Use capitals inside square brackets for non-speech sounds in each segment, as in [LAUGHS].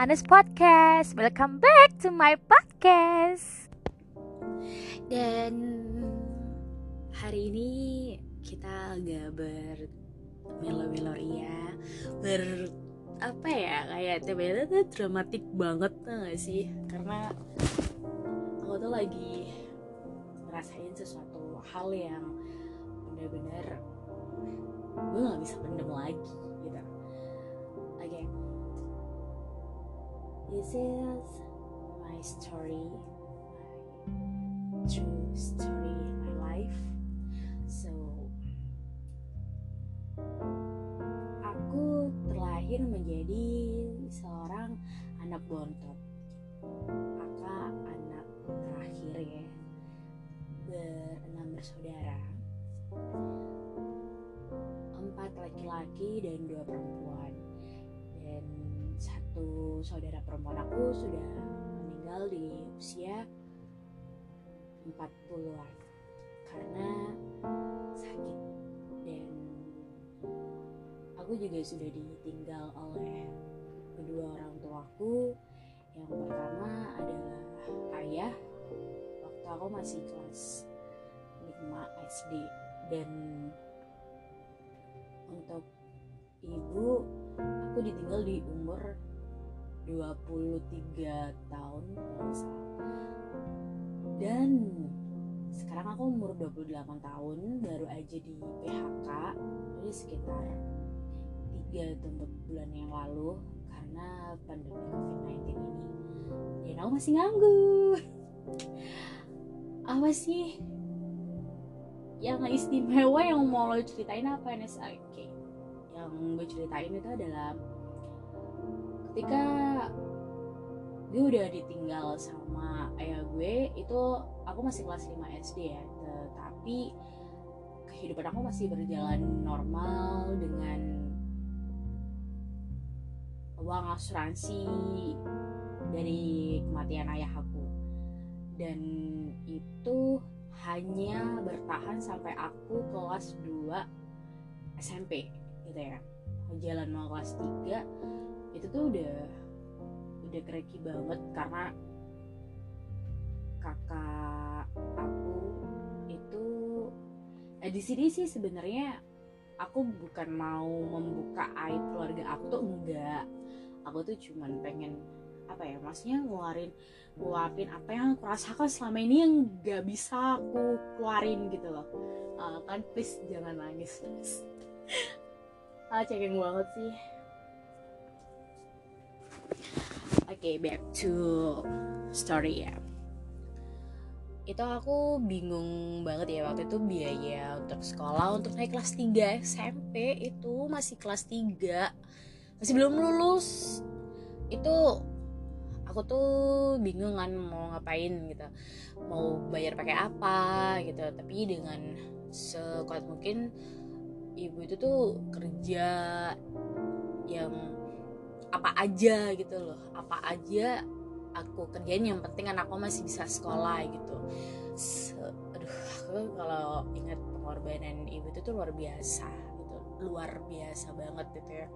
Anes Podcast. Welcome back to my podcast. Dan hari ini kita agak ber melo-melo ya, ber apa ya kayak tiba-tiba tuh dramatik banget tuh gak sih? Karena aku tuh lagi ngerasain sesuatu hal yang bener-bener gue nggak bisa pendem lagi this is my story my true story my life? So aku terlahir menjadi seorang anak bontot. Kakak anak terakhir ya berenam bersaudara empat laki-laki dan dua perempuan. Dan satu saudara perempuan aku sudah meninggal di usia 40-an karena sakit. Dan aku juga sudah ditinggal oleh kedua orang tuaku yang pertama adalah ayah. Waktu aku masih kelas 5 SD dan untuk ibu aku ditinggal di umur 23 tahun kalau salah. Dan sekarang aku umur 28 tahun baru aja di PHK jadi sekitar 3 atau 4 bulan yang lalu karena pandemi COVID-19 ini. Dan aku masih nganggur. Apa sih yang istimewa yang mau lo ceritain apa nih oke yang gue ceritain itu adalah ketika gue udah ditinggal sama ayah gue itu aku masih kelas 5 SD ya. Tetapi kehidupan aku masih berjalan normal dengan uang asuransi dari kematian ayah aku. Dan itu hanya bertahan sampai aku kelas 2 SMP gitu ya. Jalan mau kelas 3 itu tuh udah udah kereki banget karena kakak aku itu eh, di sini sih sebenarnya aku bukan mau membuka aib keluarga aku tuh enggak. Aku tuh cuman pengen apa ya maksudnya ngeluarin ngeluapin apa yang aku rasakan selama ini yang gak bisa aku keluarin gitu loh. Uh, kan please jangan nangis please. [LAUGHS] Ah cengeng banget sih okay, back to story ya. Itu aku bingung banget ya waktu itu biaya untuk sekolah untuk naik kelas 3 SMP itu masih kelas 3 masih belum lulus. Itu aku tuh bingung kan mau ngapain gitu. Mau bayar pakai apa gitu. Tapi dengan sekuat mungkin ibu itu tuh kerja yang apa aja gitu loh. Apa aja aku kerjain yang penting anak aku masih bisa sekolah gitu. Se aduh aku kalau ingat pengorbanan ibu itu tuh luar biasa gitu. Luar biasa banget gitu ya.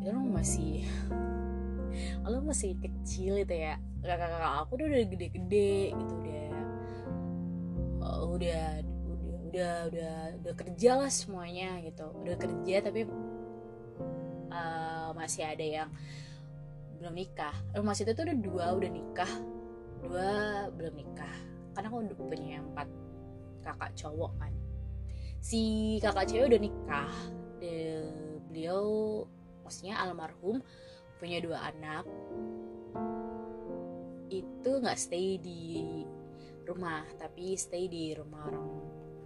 Itu masih lo masih kecil itu ya. Kakak-kakak aku udah udah gede-gede gitu udah. Udah udah udah udah udah kerja lah semuanya gitu. Udah kerja tapi uh, masih ada yang belum nikah. Eh, masih itu tuh udah dua udah nikah. Dua belum nikah. Karena aku udah punya empat kakak cowok kan. Si kakak cewek udah nikah. De, beliau maksudnya almarhum punya dua anak. Itu nggak stay di rumah tapi stay di rumah orang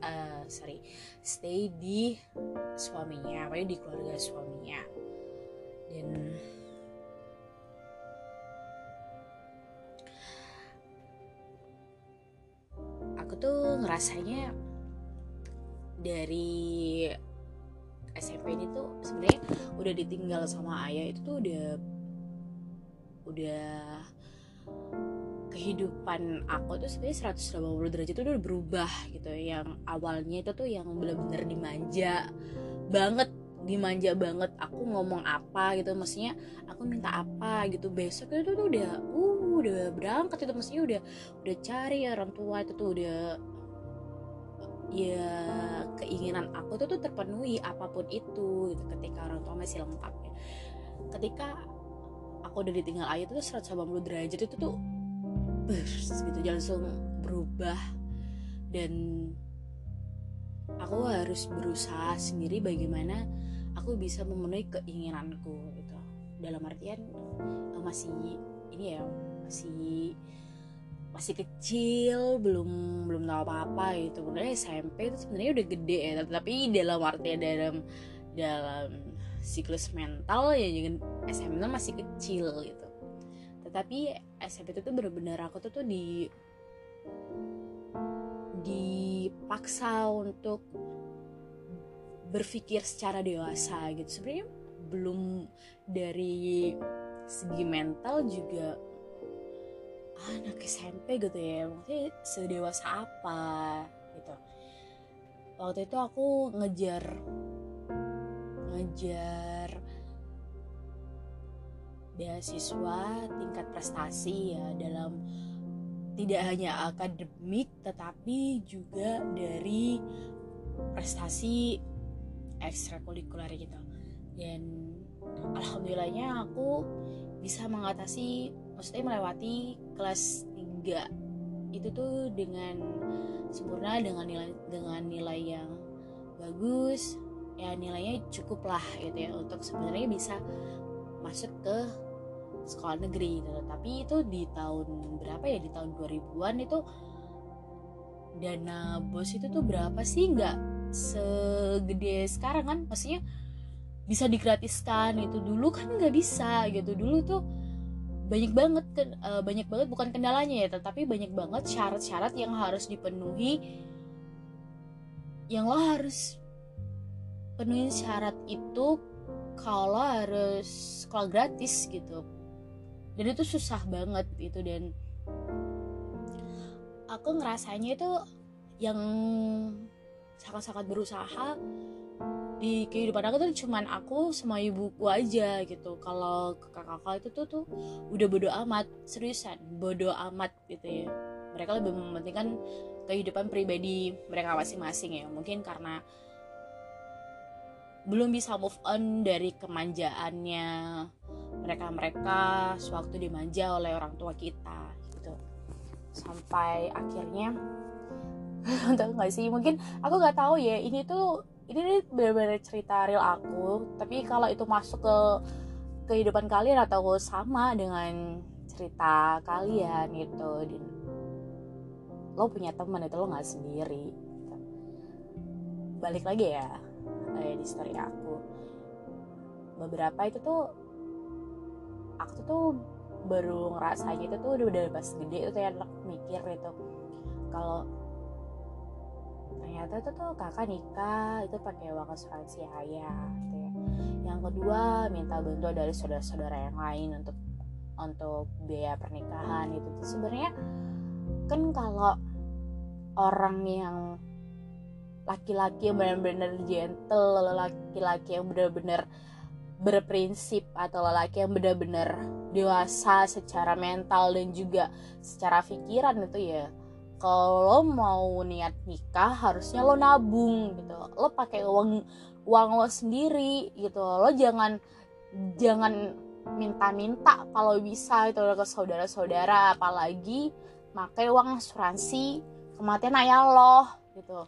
uh, sorry stay di suaminya. Pokoknya di keluarga suaminya dan aku tuh ngerasanya dari SMP ini tuh sebenarnya udah ditinggal sama ayah itu tuh udah udah kehidupan aku tuh sebenarnya 180 derajat tuh udah berubah gitu. Yang awalnya itu tuh yang bener-bener dimanja banget dimanja banget aku ngomong apa gitu maksudnya aku minta apa gitu besok itu tuh udah uh udah berangkat itu maksudnya udah udah cari orang tua itu tuh udah ya keinginan aku tuh tuh terpenuhi apa pun itu gitu ketika orang tua masih lengkap ya. Ketika aku udah ditinggal ayah itu tuh 180 derajat itu tuh bers gitu langsung berubah dan aku harus berusaha sendiri bagaimana aku bisa memenuhi keinginanku gitu. Dalam artian eh, masih ini ya masih masih kecil belum belum tahu apa apa gitu sebenarnya SMP itu sebenarnya udah gede ya tapi dalam artian dalam dalam siklus mental ya jangan SMP itu masih kecil gitu. Tetapi SMP itu tuh bener-bener aku tuh tuh di dipaksa untuk berpikir secara dewasa gitu. Sebenarnya belum dari segi mental juga anak SMP gitu ya maksudnya sedewasa apa gitu. Waktu itu aku ngejar ngejar beasiswa tingkat prestasi ya dalam tidak hanya akademik tetapi juga dari prestasi ekstrakurikuler gitu. Dan alhamdulillahnya aku bisa mengatasi maksudnya melewati kelas 3 itu tuh dengan sempurna dengan nilai dengan nilai yang bagus. Ya nilainya cukup lah gitu ya untuk sebenarnya bisa masuk ke sekolah negeri gitu. Tapi itu di tahun berapa ya? Di tahun 2000-an itu dana bos itu tuh berapa sih? Nggak segede sekarang kan? Maksudnya bisa digratiskan itu dulu kan nggak bisa gitu. Dulu tuh banyak banget uh, banyak banget bukan kendalanya ya tetapi banyak banget syarat-syarat yang harus dipenuhi yang lo harus penuhi syarat itu kalau harus sekolah gratis gitu dan itu susah banget itu dan. Aku ngerasanya itu yang sangat-sangat berusaha di kehidupan aku tuh cuman aku sama ibuku aja gitu. Kalau kakak-kakak itu tuh tuh udah bodo amat seriusan bodo amat gitu ya. Mereka lebih mementingkan kehidupan pribadi mereka masing-masing ya. Mungkin karena belum bisa move on dari kemanjaannya mereka-mereka sewaktu dimanja oleh orang tua kita gitu. Sampai akhirnya [LAUGHS] tahu nggak sih mungkin aku nggak tahu ya ini tuh ini benar-benar cerita real aku tapi kalau itu masuk ke kehidupan kalian atau sama dengan cerita kalian gitu lo punya teman itu lo nggak sendiri. Balik lagi ya kayak di story aku. Beberapa itu tuh aku tuh baru ngerasain itu tuh udah udah pas gede itu ya mikir itu kalau ternyata itu tuh kakak nikah itu pakai uang asuransi ayah gitu ya. Yang kedua minta bantuan dari saudara-saudara yang lain untuk untuk biaya pernikahan itu tuh sebenarnya kan kalau orang yang laki-laki yang benar-benar gentle laki-laki yang benar-benar berprinsip atau laki yang benar-benar dewasa secara mental dan juga secara pikiran itu ya kalau mau niat nikah harusnya lo nabung gitu. Lo pakai uang uang lo sendiri gitu. Lo jangan jangan minta-minta kalau bisa itu ke saudara-saudara. Apalagi pakai uang asuransi kematian ayah lo gitu.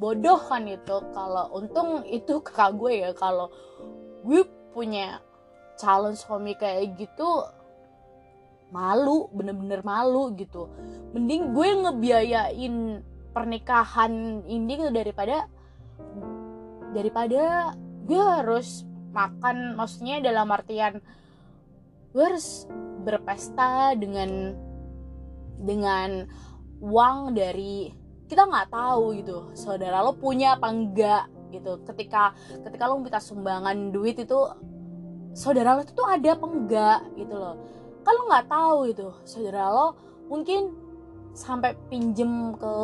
Bodoh kan itu. Kalau untung itu kakak gue ya. Kalau gue punya calon suami kayak gitu malu bener-bener malu gitu. Mending gue ngebiayain pernikahan ini gitu daripada daripada gue harus makan maksudnya dalam artian gue harus berpesta dengan dengan uang dari kita nggak tahu gitu saudara lo punya apa enggak gitu. Ketika ketika lo minta sumbangan duit itu saudara lo tuh ada apa enggak gitu loh. Kalau nggak tahu itu. Saudara lo mungkin sampai pinjem ke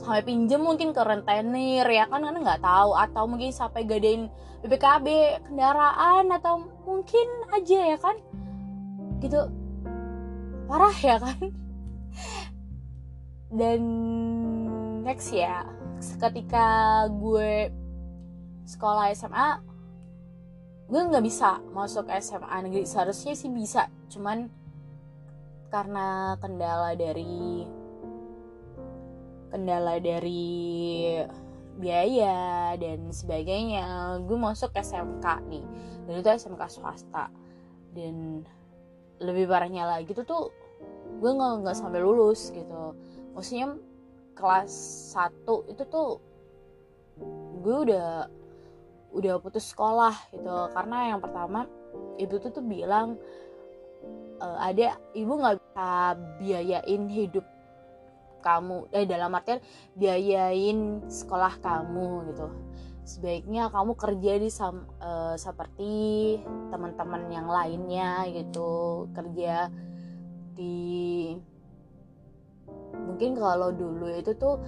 sampai pinjem mungkin ke rentenir ya kan? Kan nggak tahu. Atau mungkin sampai gadein BPKB kendaraan atau mungkin aja ya kan? Gitu. Parah ya kan? [LAUGHS] Dan next ya ketika gue sekolah SMA gue nggak bisa masuk SMA negeri. Seharusnya sih bisa cuman karena kendala dari kendala dari biaya dan sebagainya gue masuk SMK nih. Dan itu SMK swasta. Dan lebih parahnya lagi tuh tuh gue nggak nggak sampai lulus gitu. Maksudnya kelas 1 itu tuh gue udah udah putus sekolah gitu. Karena yang pertama ibu tuh tuh bilang e, ada ibu nggak bisa biayain hidup kamu eh dalam artian biayain sekolah kamu gitu. Sebaiknya kamu kerja di sam, uh, seperti teman-teman yang lainnya gitu. Kerja di mungkin kalau dulu itu tuh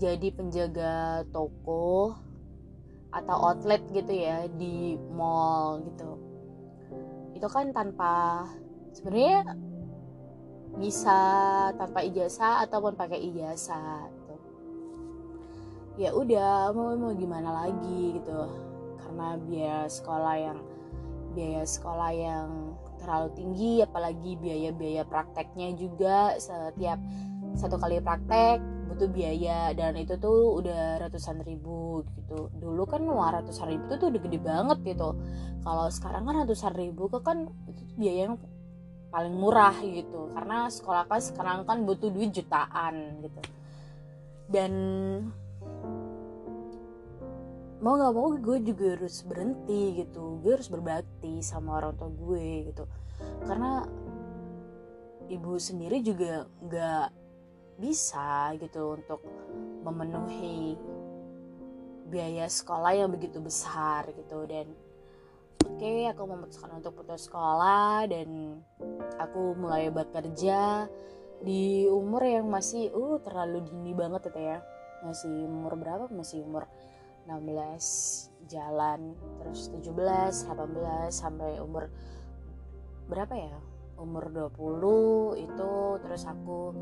jadi penjaga toko atau outlet gitu ya di mall gitu itu kan tanpa sebenarnya bisa tanpa ijazah ataupun pakai ijazah gitu. ya udah mau mau gimana lagi gitu karena biaya sekolah yang biaya sekolah yang terlalu tinggi apalagi biaya-biaya prakteknya juga. Setiap satu kali praktek butuh biaya. Dan itu tuh udah ratusan ribu gitu. Dulu kan wah ratusan ribu tuh udah gede banget gitu. Kalau sekarang kan ratusan ribu kan itu biaya yang paling murah gitu. Karena sekolah kan sekarang kan butuh duit jutaan gitu. Dan mau nggak mau gue juga harus berhenti gitu. Gue harus berbakti sama orang tua gue gitu. Karena ibu sendiri juga nggak bisa gitu untuk memenuhi biaya sekolah yang begitu besar gitu. Dan oke okay, aku memutuskan untuk putus sekolah dan aku mulai bekerja di umur yang masih uh terlalu dini banget itu ya. Masih umur berapa? Masih umur 16 jalan terus 17 18 sampai umur berapa ya? Umur 20 itu terus aku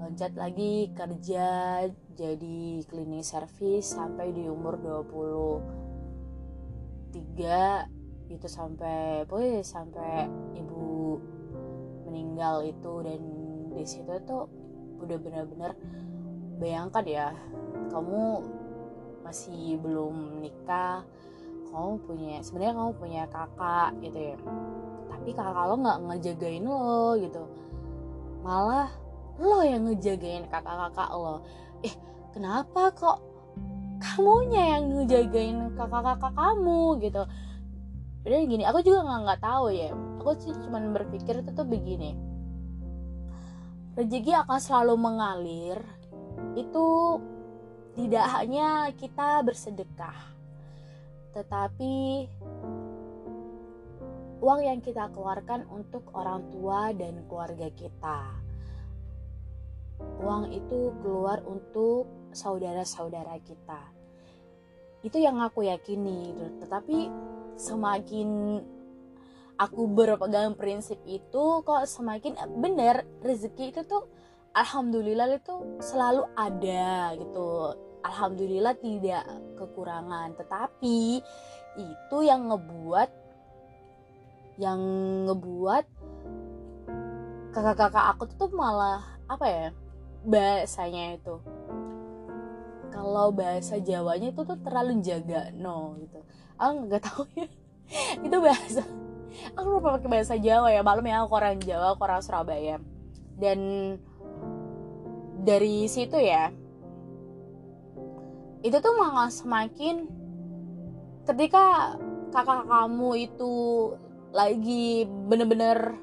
loncat lagi kerja jadi cleaning service sampai di umur 23 itu sampai boy sampai ibu meninggal itu. Dan di situ tuh udah benar-benar bayangkan ya kamu masih belum nikah kamu punya sebenarnya kamu punya kakak gitu ya. Tapi kakak lo nggak ngejagain lo gitu. Malah lo yang ngejagain kakak-kakak lo. Eh kenapa kok kamunya yang ngejagain kakak-kakak kamu gitu? Udah gini aku juga nggak nggak tahu ya. Aku sih cuma berpikir itu tuh begini. Rezeki akan selalu mengalir itu tidak hanya kita bersedekah tetapi uang yang kita keluarkan untuk orang tua dan keluarga kita. Uang itu keluar untuk saudara-saudara kita. Itu yang aku yakini tetapi semakin aku berpegang prinsip itu kok semakin bener rezeki itu tuh alhamdulillah itu selalu ada gitu. Alhamdulillah tidak kekurangan. Tetapi itu yang ngebuat yang ngebuat kakak-kakak aku tuh malah apa ya bahasanya itu. Kalau bahasa Jawanya itu tuh terlalu jaga no gitu. Aku nggak tahu ya. [LAUGHS] Itu bahasa aku lupa pakai bahasa Jawa ya. Malam ya aku orang Jawa aku orang Surabaya. Dan dari situ ya itu tuh malah semakin ketika kakak kamu itu lagi bener-bener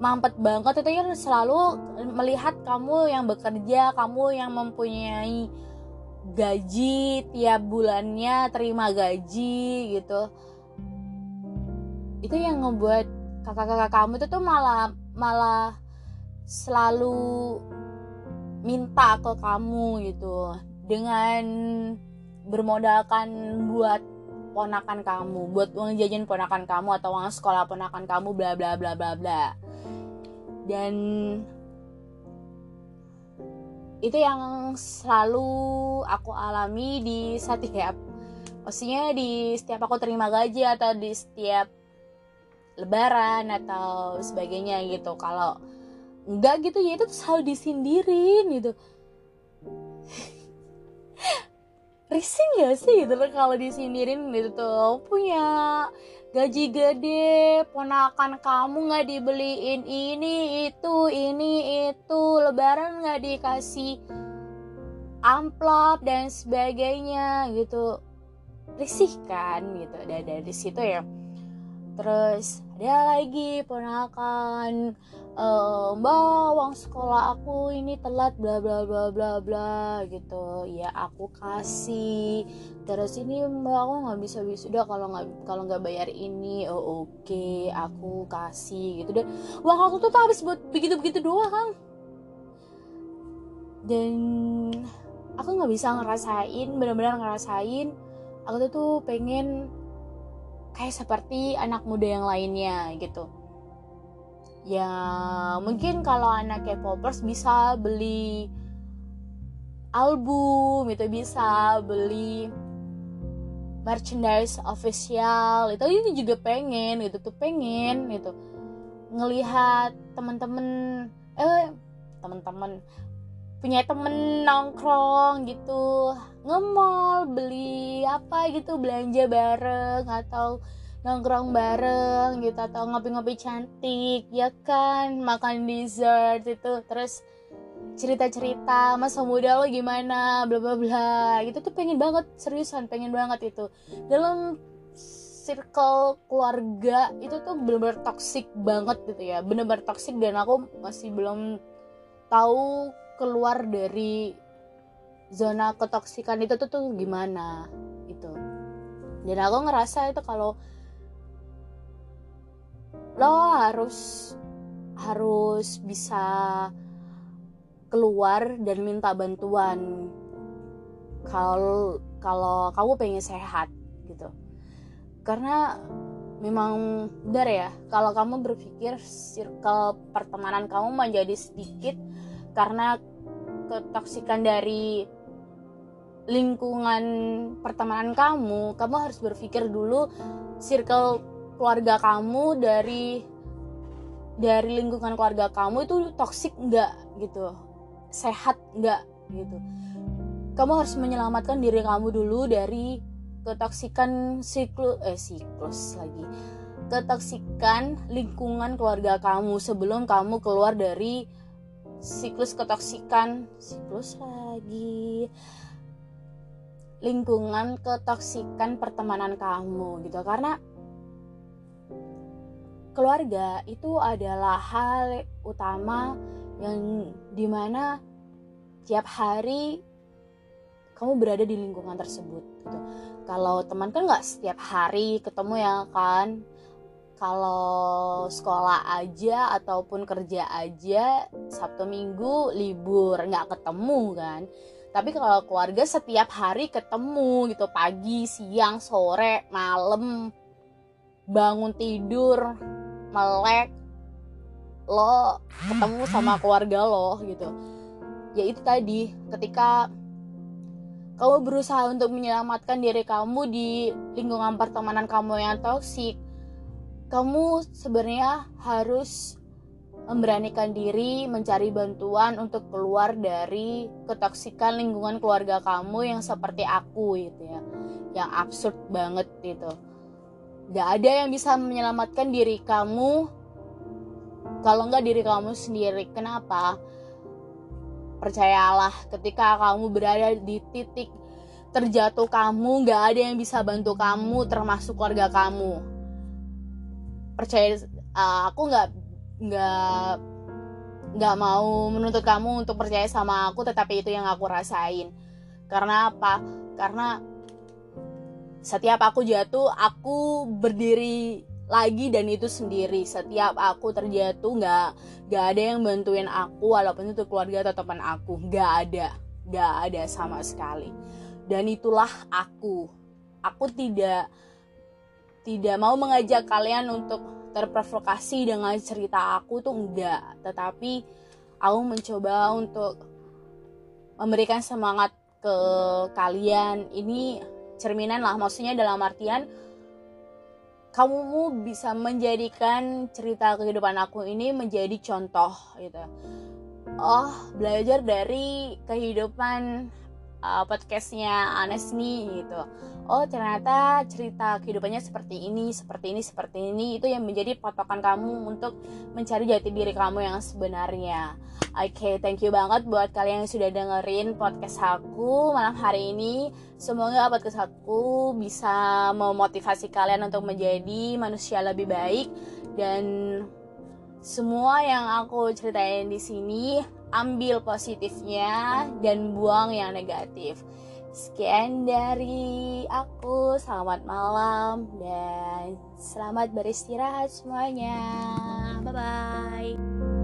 mampet banget itu ya selalu melihat kamu yang bekerja kamu yang mempunyai gaji tiap bulannya terima gaji gitu. Itu yang ngebuat kakak-kakak kamu itu tuh malah malah selalu minta ke kamu gitu dengan bermodalkan buat ponakan kamu buat uang jajan ponakan kamu atau uang sekolah ponakan kamu bla bla bla bla bla. Dan itu yang selalu aku alami di setiap maksudnya di setiap aku terima gaji atau di setiap lebaran atau sebagainya gitu. Kalau enggak gitu ya itu selalu disindirin gitu. [LAUGHS] Rising gak sih gitu kalau disindirin gitu tuh? Punya gaji gede ponakan kamu nggak dibeliin ini itu ini itu lebaran nggak dikasih amplop dan sebagainya gitu. Risih kan gitu dan dari situ ya. Terus ada lagi ponakan uh, mbak uang sekolah aku ini telat bla bla bla bla bla gitu. Ya aku kasih. Terus ini mbak aku nggak bisa wisuda kalau nggak kalau nggak bayar ini oh oke okay, aku kasih gitu. Dan uang aku tuh habis buat begitu begitu doang dan aku nggak bisa ngerasain benar-benar ngerasain aku tuh tuh pengen kayak seperti anak muda yang lainnya gitu ya mungkin kalau anak K-popers bisa beli album itu bisa beli merchandise official. Itu itu juga pengen gitu tuh pengen gitu. Ngelihat teman-teman eh teman-teman punya temen nongkrong gitu. Ngemol beli apa gitu belanja bareng atau nongkrong bareng gitu atau ngopi-ngopi cantik ya kan? Makan dessert itu terus cerita-cerita masa muda lo gimana bla bla bla. Gitu tuh pengen banget seriusan pengen banget itu. Dalam circle keluarga itu tuh bener-bener toxic banget gitu ya. Bener-bener toxic dan aku masih belum tahu keluar dari zona ketoksikan itu tuh, tuh gimana itu dan aku ngerasa itu kalau lo harus harus bisa keluar dan minta bantuan. Kalau kalau kamu pengen sehat gitu. Karena memang benar ya kalau kamu berpikir circle pertemanan kamu menjadi sedikit karena ketoksikan dari lingkungan pertemanan kamu, kamu harus berpikir dulu circle keluarga kamu dari dari lingkungan keluarga kamu itu toksik nggak gitu, sehat nggak gitu. Kamu harus menyelamatkan diri kamu dulu dari ketoksikan siklus eh siklus lagi. Ketoksikan lingkungan keluarga kamu sebelum kamu keluar dari siklus ketoksikan. Siklus lagi. Lingkungan ketoksikan pertemanan kamu gitu. Karena keluarga itu adalah hal utama yang di mana tiap hari kamu berada di lingkungan tersebut gitu. Kalau teman kan nggak setiap hari ketemu ya kan, kalau sekolah aja ataupun kerja aja Sabtu Minggu libur nggak ketemu kan tapi kalau keluarga setiap hari ketemu gitu pagi siang sore malam bangun tidur melek lo ketemu sama keluarga lo gitu. Ya itu tadi ketika kamu berusaha untuk menyelamatkan diri kamu di lingkungan pertemanan kamu yang toksik kamu sebenarnya harus memberanikan diri mencari bantuan untuk keluar dari ketoksikan lingkungan keluarga kamu yang seperti aku gitu ya yang absurd banget gitu gak ada yang bisa menyelamatkan diri kamu. Kalau nggak diri kamu sendiri kenapa? Percayalah ketika kamu berada di titik terjatuh kamu gak ada yang bisa bantu kamu termasuk keluarga kamu. Percaya aku nggak nggak nggak mau menuntut kamu untuk percaya sama aku tetapi itu yang aku rasain. Karena apa? Karena setiap aku jatuh aku berdiri lagi dan itu sendiri. Setiap aku terjatuh nggak nggak ada yang bantuin aku walaupun itu keluarga atau teman aku. Nggak ada nggak ada sama sekali. Dan itulah aku. Aku tidak tidak mau mengajak kalian untuk terprovokasi dengan cerita aku tuh enggak tetapi aku mencoba untuk memberikan semangat ke kalian. Ini cerminan lah. Maksudnya dalam artian kamu bisa menjadikan cerita kehidupan aku ini menjadi contoh gitu. Oh belajar dari kehidupan uh, podcastnya Anes nih gitu. Oh ternyata cerita kehidupannya seperti ini seperti ini seperti ini. Itu yang menjadi patokan kamu untuk mencari jati diri kamu yang sebenarnya. Oke okay, thank you banget buat kalian yang sudah dengerin podcast aku malam hari ini. Semoga podcast aku bisa memotivasi kalian untuk menjadi manusia lebih baik. Dan semua yang aku ceritain di sini ambil positifnya dan buang yang negatif. Sekian dari aku, selamat malam dan selamat beristirahat semuanya. Bye bye.